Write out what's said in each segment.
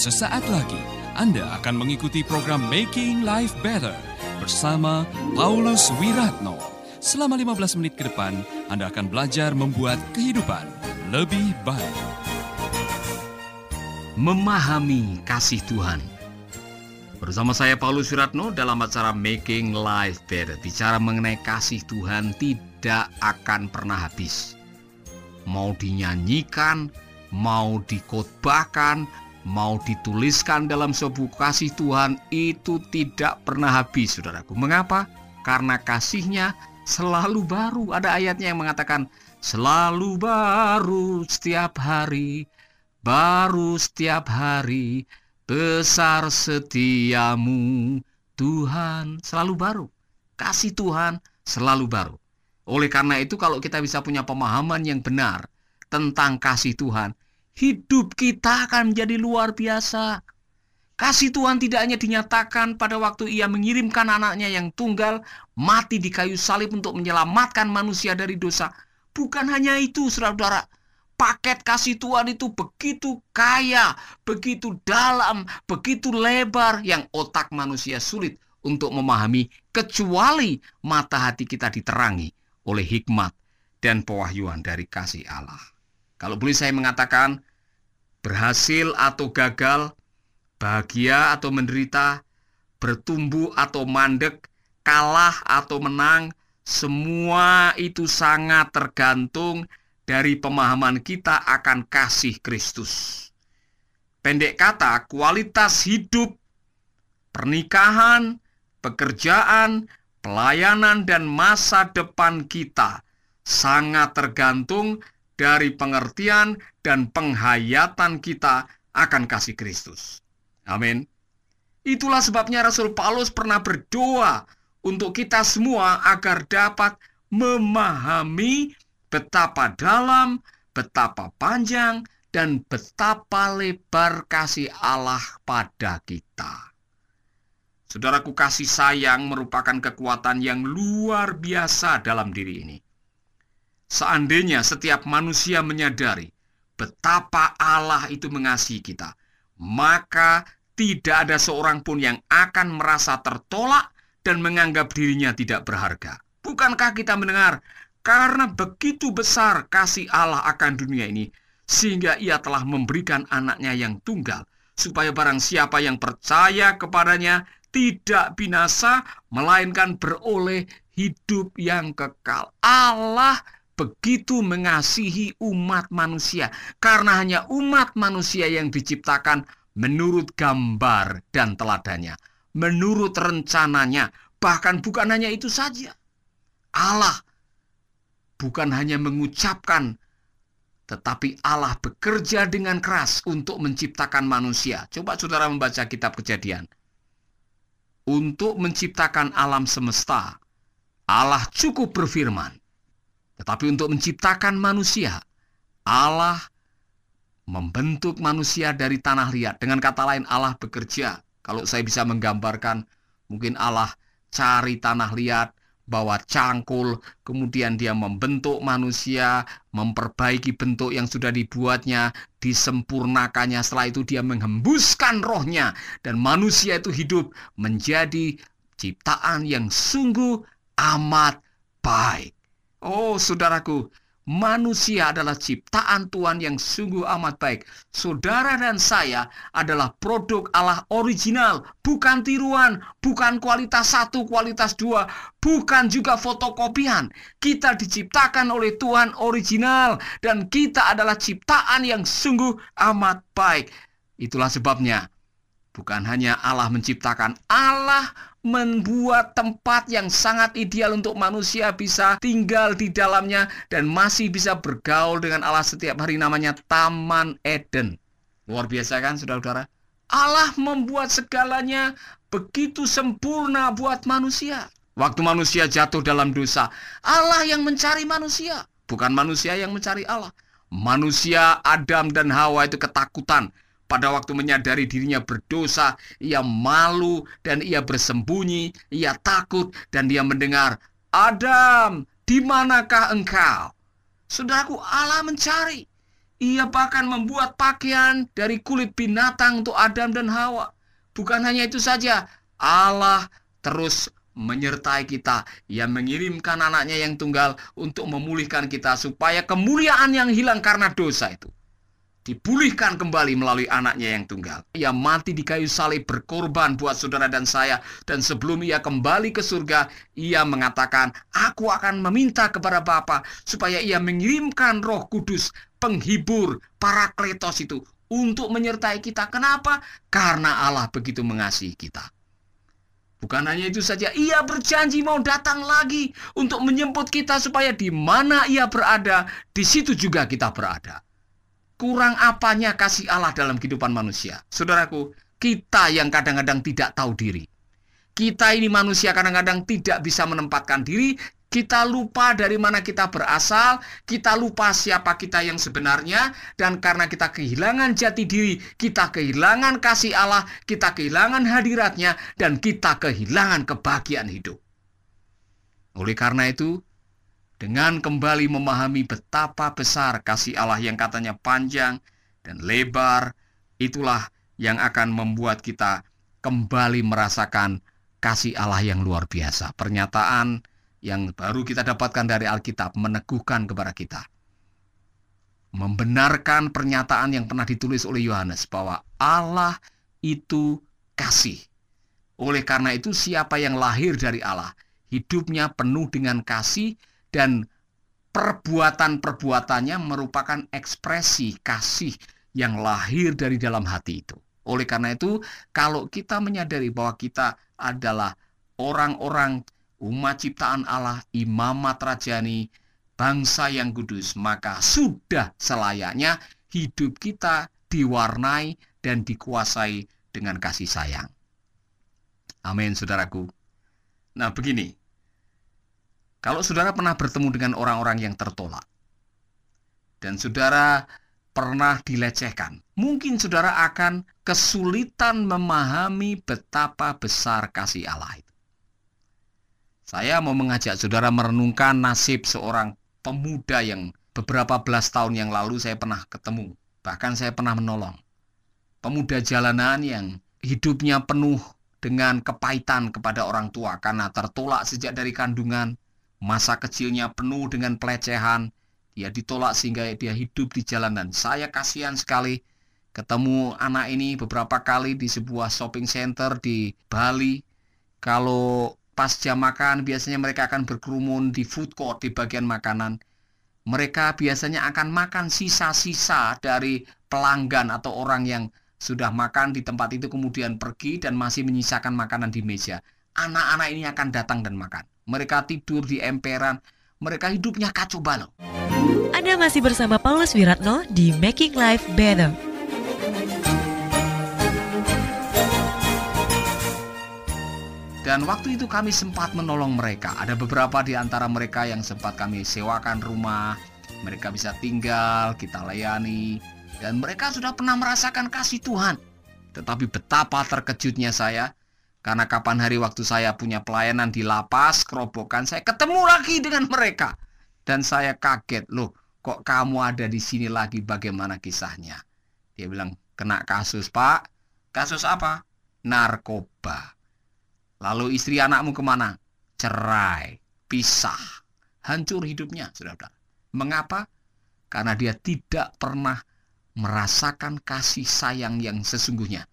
Sesaat lagi Anda akan mengikuti program Making Life Better bersama Paulus Wiratno. Selama 15 menit ke depan, Anda akan belajar membuat kehidupan lebih baik. Memahami kasih Tuhan. Bersama saya Paulus Wiratno dalam acara Making Life Better. Bicara mengenai kasih Tuhan tidak akan pernah habis. Mau dinyanyikan, mau dikotbahkan, mau dituliskan dalam sebuah kasih Tuhan itu tidak pernah habis, saudaraku. Mengapa? Karena kasihnya selalu baru. Ada ayatnya yang mengatakan, selalu baru setiap hari, baru setiap hari, besar setiamu, Tuhan selalu baru. Kasih Tuhan selalu baru. Oleh karena itu kalau kita bisa punya pemahaman yang benar tentang kasih Tuhan, hidup kita akan menjadi luar biasa. Kasih Tuhan tidak hanya dinyatakan pada waktu ia mengirimkan anaknya yang tunggal mati di kayu salib untuk menyelamatkan manusia dari dosa. Bukan hanya itu, saudara-saudara. Paket kasih Tuhan itu begitu kaya, begitu dalam, begitu lebar yang otak manusia sulit untuk memahami kecuali mata hati kita diterangi oleh hikmat dan pewahyuan dari kasih Allah. Kalau boleh saya mengatakan, berhasil atau gagal, bahagia atau menderita, bertumbuh atau mandek, kalah atau menang, semua itu sangat tergantung dari pemahaman kita akan kasih Kristus. Pendek kata, kualitas hidup, pernikahan, pekerjaan, pelayanan, dan masa depan kita sangat tergantung dari pengertian dan penghayatan kita akan kasih Kristus. Amin. Itulah sebabnya Rasul Paulus pernah berdoa untuk kita semua agar dapat memahami betapa dalam, betapa panjang, dan betapa lebar kasih Allah pada kita. Saudaraku, kasih sayang merupakan kekuatan yang luar biasa dalam diri ini. Seandainya setiap manusia menyadari betapa Allah itu mengasihi kita, maka tidak ada seorang pun yang akan merasa tertolak dan menganggap dirinya tidak berharga. Bukankah kita mendengar karena begitu besar kasih Allah akan dunia ini sehingga ia telah memberikan anaknya yang tunggal supaya barang siapa yang percaya kepadanya tidak binasa melainkan beroleh hidup yang kekal. Allah begitu mengasihi umat manusia karena hanya umat manusia yang diciptakan menurut gambar dan teladannya, menurut rencananya, bahkan bukan hanya itu saja. Allah bukan hanya mengucapkan tetapi Allah bekerja dengan keras untuk menciptakan manusia. Coba saudara membaca kitab Kejadian. Untuk menciptakan alam semesta, Allah cukup berfirman tetapi untuk menciptakan manusia, Allah membentuk manusia dari tanah liat. Dengan kata lain, Allah bekerja. Kalau saya bisa menggambarkan, mungkin Allah cari tanah liat, bawa cangkul, kemudian dia membentuk manusia, memperbaiki bentuk yang sudah dibuatnya, disempurnakannya. Setelah itu dia menghembuskan rohnya, dan manusia itu hidup menjadi ciptaan yang sungguh amat baik. Oh, saudaraku, manusia adalah ciptaan Tuhan yang sungguh amat baik. Saudara dan saya adalah produk Allah original, bukan tiruan, bukan kualitas satu, kualitas dua, bukan juga fotokopian. Kita diciptakan oleh Tuhan original, dan kita adalah ciptaan yang sungguh amat baik. Itulah sebabnya, bukan hanya Allah menciptakan, Allah membuat tempat yang sangat ideal untuk manusia bisa tinggal di dalamnya dan masih bisa bergaul dengan Allah setiap hari namanya Taman Eden. Luar biasa kan saudara-saudara? Allah membuat segalanya begitu sempurna buat manusia. Waktu manusia jatuh dalam dosa, Allah yang mencari manusia, bukan manusia yang mencari Allah. Manusia Adam dan Hawa itu ketakutan pada waktu menyadari dirinya berdosa, ia malu dan ia bersembunyi, ia takut dan dia mendengar, Adam, di manakah engkau? Saudaraku, Allah mencari. Ia bahkan membuat pakaian dari kulit binatang untuk Adam dan Hawa. Bukan hanya itu saja, Allah terus menyertai kita. Ia mengirimkan anaknya yang tunggal untuk memulihkan kita supaya kemuliaan yang hilang karena dosa itu dipulihkan kembali melalui anaknya yang tunggal. Ia mati di kayu salib berkorban buat saudara dan saya. Dan sebelum ia kembali ke surga, ia mengatakan, Aku akan meminta kepada Bapa supaya ia mengirimkan roh kudus, penghibur, para kletos itu, untuk menyertai kita. Kenapa? Karena Allah begitu mengasihi kita. Bukan hanya itu saja, ia berjanji mau datang lagi untuk menjemput kita supaya di mana ia berada, di situ juga kita berada. Kurang apanya kasih Allah dalam kehidupan manusia? Saudaraku, kita yang kadang-kadang tidak tahu diri. Kita ini manusia kadang-kadang tidak bisa menempatkan diri, kita lupa dari mana kita berasal, kita lupa siapa kita yang sebenarnya, dan karena kita kehilangan jati diri, kita kehilangan kasih Allah, kita kehilangan hadiratnya, dan kita kehilangan kebahagiaan hidup. Oleh karena itu, dengan kembali memahami betapa besar kasih Allah yang katanya panjang dan lebar, itulah yang akan membuat kita kembali merasakan kasih Allah yang luar biasa. Pernyataan yang baru kita dapatkan dari Alkitab meneguhkan kepada kita. Membenarkan pernyataan yang pernah ditulis oleh Yohanes bahwa Allah itu kasih. Oleh karena itu siapa yang lahir dari Allah, hidupnya penuh dengan kasih dan perbuatan-perbuatannya merupakan ekspresi kasih yang lahir dari dalam hati itu. Oleh karena itu, kalau kita menyadari bahwa kita adalah orang-orang umat ciptaan Allah, imamat rajani, bangsa yang kudus, maka sudah selayaknya hidup kita diwarnai dan dikuasai dengan kasih sayang. Amin, saudaraku. Nah, begini, kalau saudara pernah bertemu dengan orang-orang yang tertolak, dan saudara pernah dilecehkan, mungkin saudara akan kesulitan memahami betapa besar kasih Allah itu. Saya mau mengajak saudara merenungkan nasib seorang pemuda yang beberapa belas tahun yang lalu saya pernah ketemu, bahkan saya pernah menolong. Pemuda jalanan yang hidupnya penuh dengan kepahitan kepada orang tua karena tertolak sejak dari kandungan, Masa kecilnya penuh dengan pelecehan, dia ditolak sehingga dia hidup di jalanan. Saya kasihan sekali ketemu anak ini beberapa kali di sebuah shopping center di Bali. Kalau pas jam makan biasanya mereka akan berkerumun di food court di bagian makanan. Mereka biasanya akan makan sisa-sisa dari pelanggan atau orang yang sudah makan di tempat itu kemudian pergi dan masih menyisakan makanan di meja. Anak-anak ini akan datang dan makan mereka tidur di emperan, mereka hidupnya kacau balau. Anda masih bersama Paulus Wiratno di Making Life Better. Dan waktu itu kami sempat menolong mereka. Ada beberapa di antara mereka yang sempat kami sewakan rumah. Mereka bisa tinggal, kita layani. Dan mereka sudah pernah merasakan kasih Tuhan. Tetapi betapa terkejutnya saya karena kapan hari waktu saya punya pelayanan di lapas, kerobokan, saya ketemu lagi dengan mereka. Dan saya kaget, loh kok kamu ada di sini lagi bagaimana kisahnya? Dia bilang, kena kasus pak. Kasus apa? Narkoba. Lalu istri anakmu ke mana? Cerai, pisah, hancur hidupnya, saudara. Mengapa? Karena dia tidak pernah merasakan kasih sayang yang sesungguhnya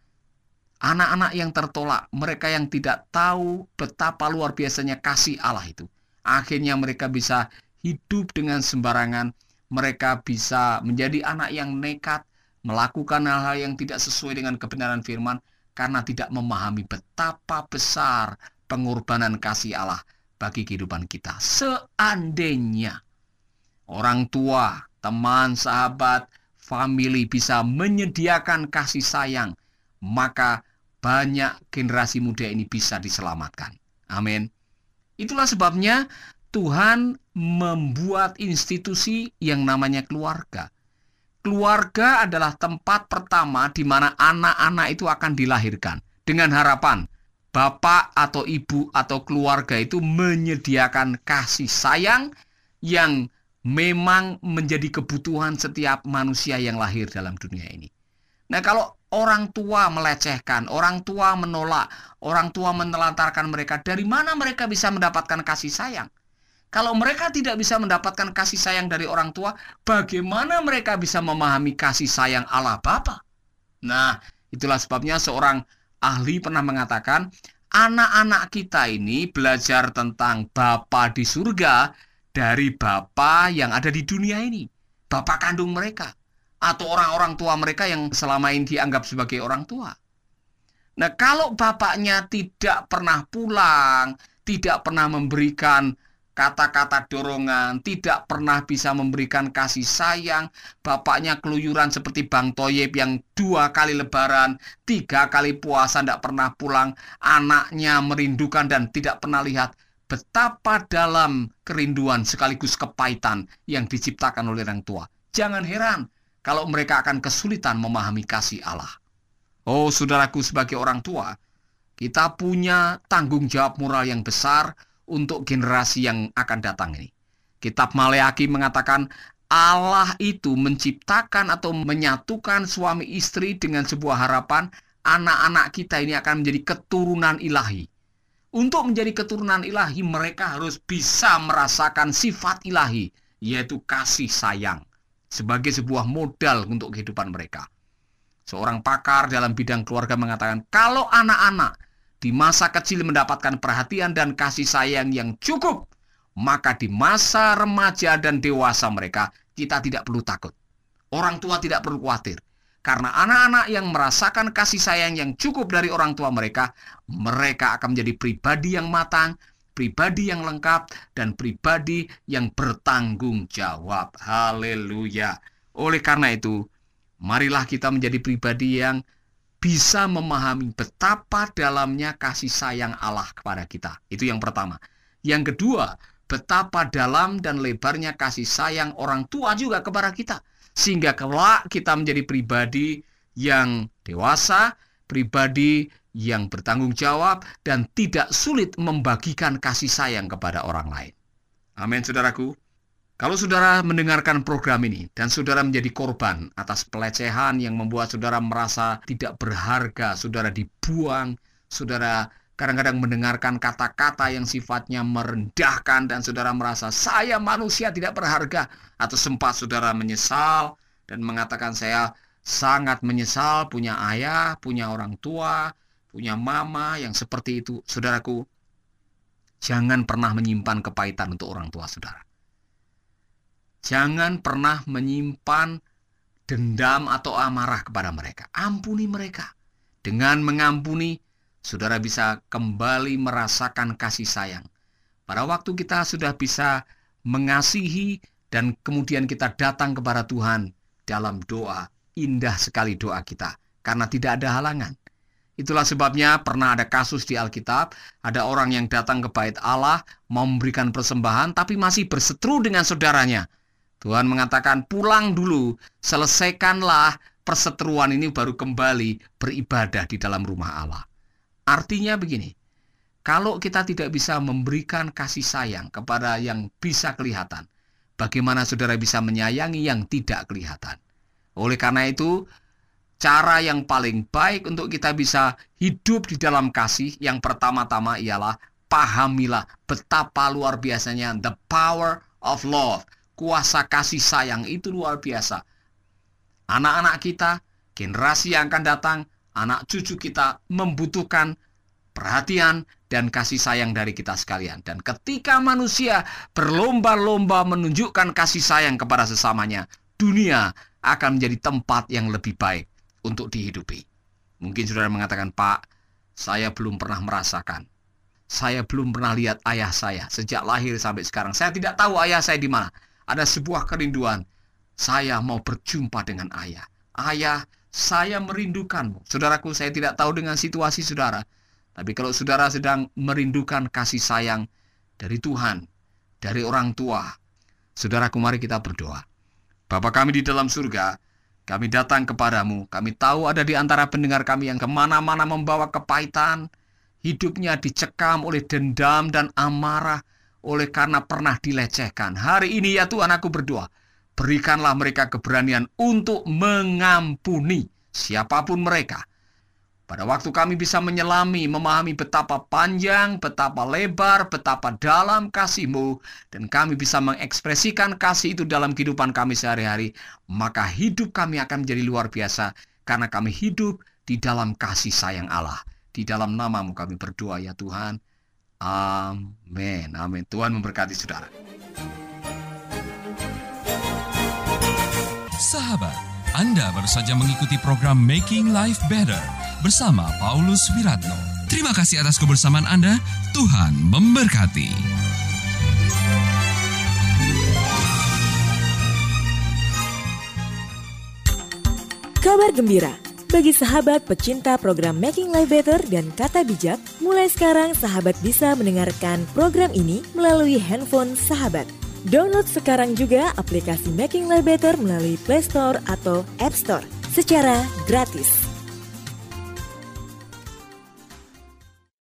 Anak-anak yang tertolak, mereka yang tidak tahu betapa luar biasanya kasih Allah itu. Akhirnya mereka bisa hidup dengan sembarangan, mereka bisa menjadi anak yang nekat, melakukan hal-hal yang tidak sesuai dengan kebenaran firman karena tidak memahami betapa besar pengorbanan kasih Allah bagi kehidupan kita. Seandainya orang tua, teman, sahabat, family bisa menyediakan kasih sayang, maka banyak generasi muda ini bisa diselamatkan. Amin. Itulah sebabnya Tuhan membuat institusi yang namanya keluarga. Keluarga adalah tempat pertama di mana anak-anak itu akan dilahirkan dengan harapan bapak atau ibu atau keluarga itu menyediakan kasih sayang yang memang menjadi kebutuhan setiap manusia yang lahir dalam dunia ini. Nah, kalau orang tua melecehkan, orang tua menolak, orang tua menelantarkan mereka, dari mana mereka bisa mendapatkan kasih sayang? Kalau mereka tidak bisa mendapatkan kasih sayang dari orang tua, bagaimana mereka bisa memahami kasih sayang Allah Bapa? Nah, itulah sebabnya seorang ahli pernah mengatakan, anak-anak kita ini belajar tentang Bapa di surga dari Bapa yang ada di dunia ini. Bapak kandung mereka. Atau orang-orang tua mereka yang selama ini dianggap sebagai orang tua. Nah kalau bapaknya tidak pernah pulang, tidak pernah memberikan kata-kata dorongan, tidak pernah bisa memberikan kasih sayang, bapaknya keluyuran seperti Bang Toyib yang dua kali lebaran, tiga kali puasa, tidak pernah pulang, anaknya merindukan dan tidak pernah lihat, betapa dalam kerinduan sekaligus kepahitan yang diciptakan oleh orang tua. Jangan heran kalau mereka akan kesulitan memahami kasih Allah. Oh, saudaraku, sebagai orang tua, kita punya tanggung jawab moral yang besar untuk generasi yang akan datang ini. Kitab Maleaki mengatakan Allah itu menciptakan atau menyatukan suami istri dengan sebuah harapan anak-anak kita ini akan menjadi keturunan ilahi. Untuk menjadi keturunan ilahi, mereka harus bisa merasakan sifat ilahi, yaitu kasih sayang, sebagai sebuah modal untuk kehidupan mereka. Seorang pakar dalam bidang keluarga mengatakan, kalau anak-anak di masa kecil mendapatkan perhatian dan kasih sayang yang cukup, maka di masa remaja dan dewasa mereka, kita tidak perlu takut. Orang tua tidak perlu khawatir. Karena anak-anak yang merasakan kasih sayang yang cukup dari orang tua mereka, mereka akan menjadi pribadi yang matang, pribadi yang lengkap, dan pribadi yang bertanggung jawab. Haleluya! Oleh karena itu, marilah kita menjadi pribadi yang bisa memahami betapa dalamnya kasih sayang Allah kepada kita. Itu yang pertama. Yang kedua, betapa dalam dan lebarnya kasih sayang orang tua juga kepada kita sehingga kelak kita menjadi pribadi yang dewasa, pribadi yang bertanggung jawab dan tidak sulit membagikan kasih sayang kepada orang lain. Amin, saudaraku. Kalau saudara mendengarkan program ini dan saudara menjadi korban atas pelecehan yang membuat saudara merasa tidak berharga, saudara dibuang, saudara kadang-kadang mendengarkan kata-kata yang sifatnya merendahkan dan saudara merasa saya manusia tidak berharga atau sempat saudara menyesal dan mengatakan saya sangat menyesal punya ayah, punya orang tua, punya mama yang seperti itu. Saudaraku, jangan pernah menyimpan kepahitan untuk orang tua saudara. Jangan pernah menyimpan dendam atau amarah kepada mereka. Ampuni mereka. Dengan mengampuni, saudara bisa kembali merasakan kasih sayang. Pada waktu kita sudah bisa mengasihi dan kemudian kita datang kepada Tuhan dalam doa, indah sekali doa kita karena tidak ada halangan. Itulah sebabnya pernah ada kasus di Alkitab, ada orang yang datang ke bait Allah mau memberikan persembahan tapi masih berseteru dengan saudaranya. Tuhan mengatakan, "Pulang dulu, selesaikanlah perseteruan ini baru kembali beribadah di dalam rumah Allah." Artinya begini, kalau kita tidak bisa memberikan kasih sayang kepada yang bisa kelihatan, bagaimana saudara bisa menyayangi yang tidak kelihatan? Oleh karena itu, cara yang paling baik untuk kita bisa hidup di dalam kasih yang pertama-tama ialah pahamilah betapa luar biasanya the power of love. Kuasa kasih sayang itu luar biasa. Anak-anak kita, generasi yang akan datang, anak cucu kita membutuhkan perhatian dan kasih sayang dari kita sekalian. Dan ketika manusia berlomba-lomba menunjukkan kasih sayang kepada sesamanya, dunia akan menjadi tempat yang lebih baik untuk dihidupi. Mungkin saudara mengatakan, Pak, saya belum pernah merasakan. Saya belum pernah lihat ayah saya sejak lahir sampai sekarang. Saya tidak tahu ayah saya di mana. Ada sebuah kerinduan. Saya mau berjumpa dengan ayah. Ayah, saya merindukanmu. Saudaraku, saya tidak tahu dengan situasi saudara. Tapi kalau saudara sedang merindukan kasih sayang dari Tuhan, dari orang tua, saudaraku mari kita berdoa. Bapa kami di dalam surga, kami datang kepadamu. Kami tahu ada di antara pendengar kami yang ke mana-mana membawa kepahitan. Hidupnya dicekam oleh dendam dan amarah. oleh karena pernah dilecehkan. Hari ini ya Tuhan aku berdoa, berikanlah mereka keberanian untuk mengampuni siapa pun mereka. Pada waktu kami bisa menyelami, memahami betapa panjang, betapa lebar, betapa dalam kasih-Mu, dan kami bisa mengekspresikan kasih itu dalam kehidupan kami sehari-hari, maka hidup kami akan menjadi luar biasa, karena kami hidup di dalam kasih sayang Allah. Di dalam namamu kami berdoa ya Tuhan. Amin. Amin. Tuhan memberkati saudara. Sahabat, Anda baru saja mengikuti program Making Life Better bersama Paulus Wiratno. Terima kasih atas kebersamaan Anda. Tuhan memberkati. Kabar gembira bagi sahabat pecinta program Making Life Better dan Kata Bijak, mulai sekarang sahabat bisa mendengarkan program ini melalui handphone sahabat. Download sekarang juga aplikasi Making Life Better melalui Play Store atau App Store secara gratis.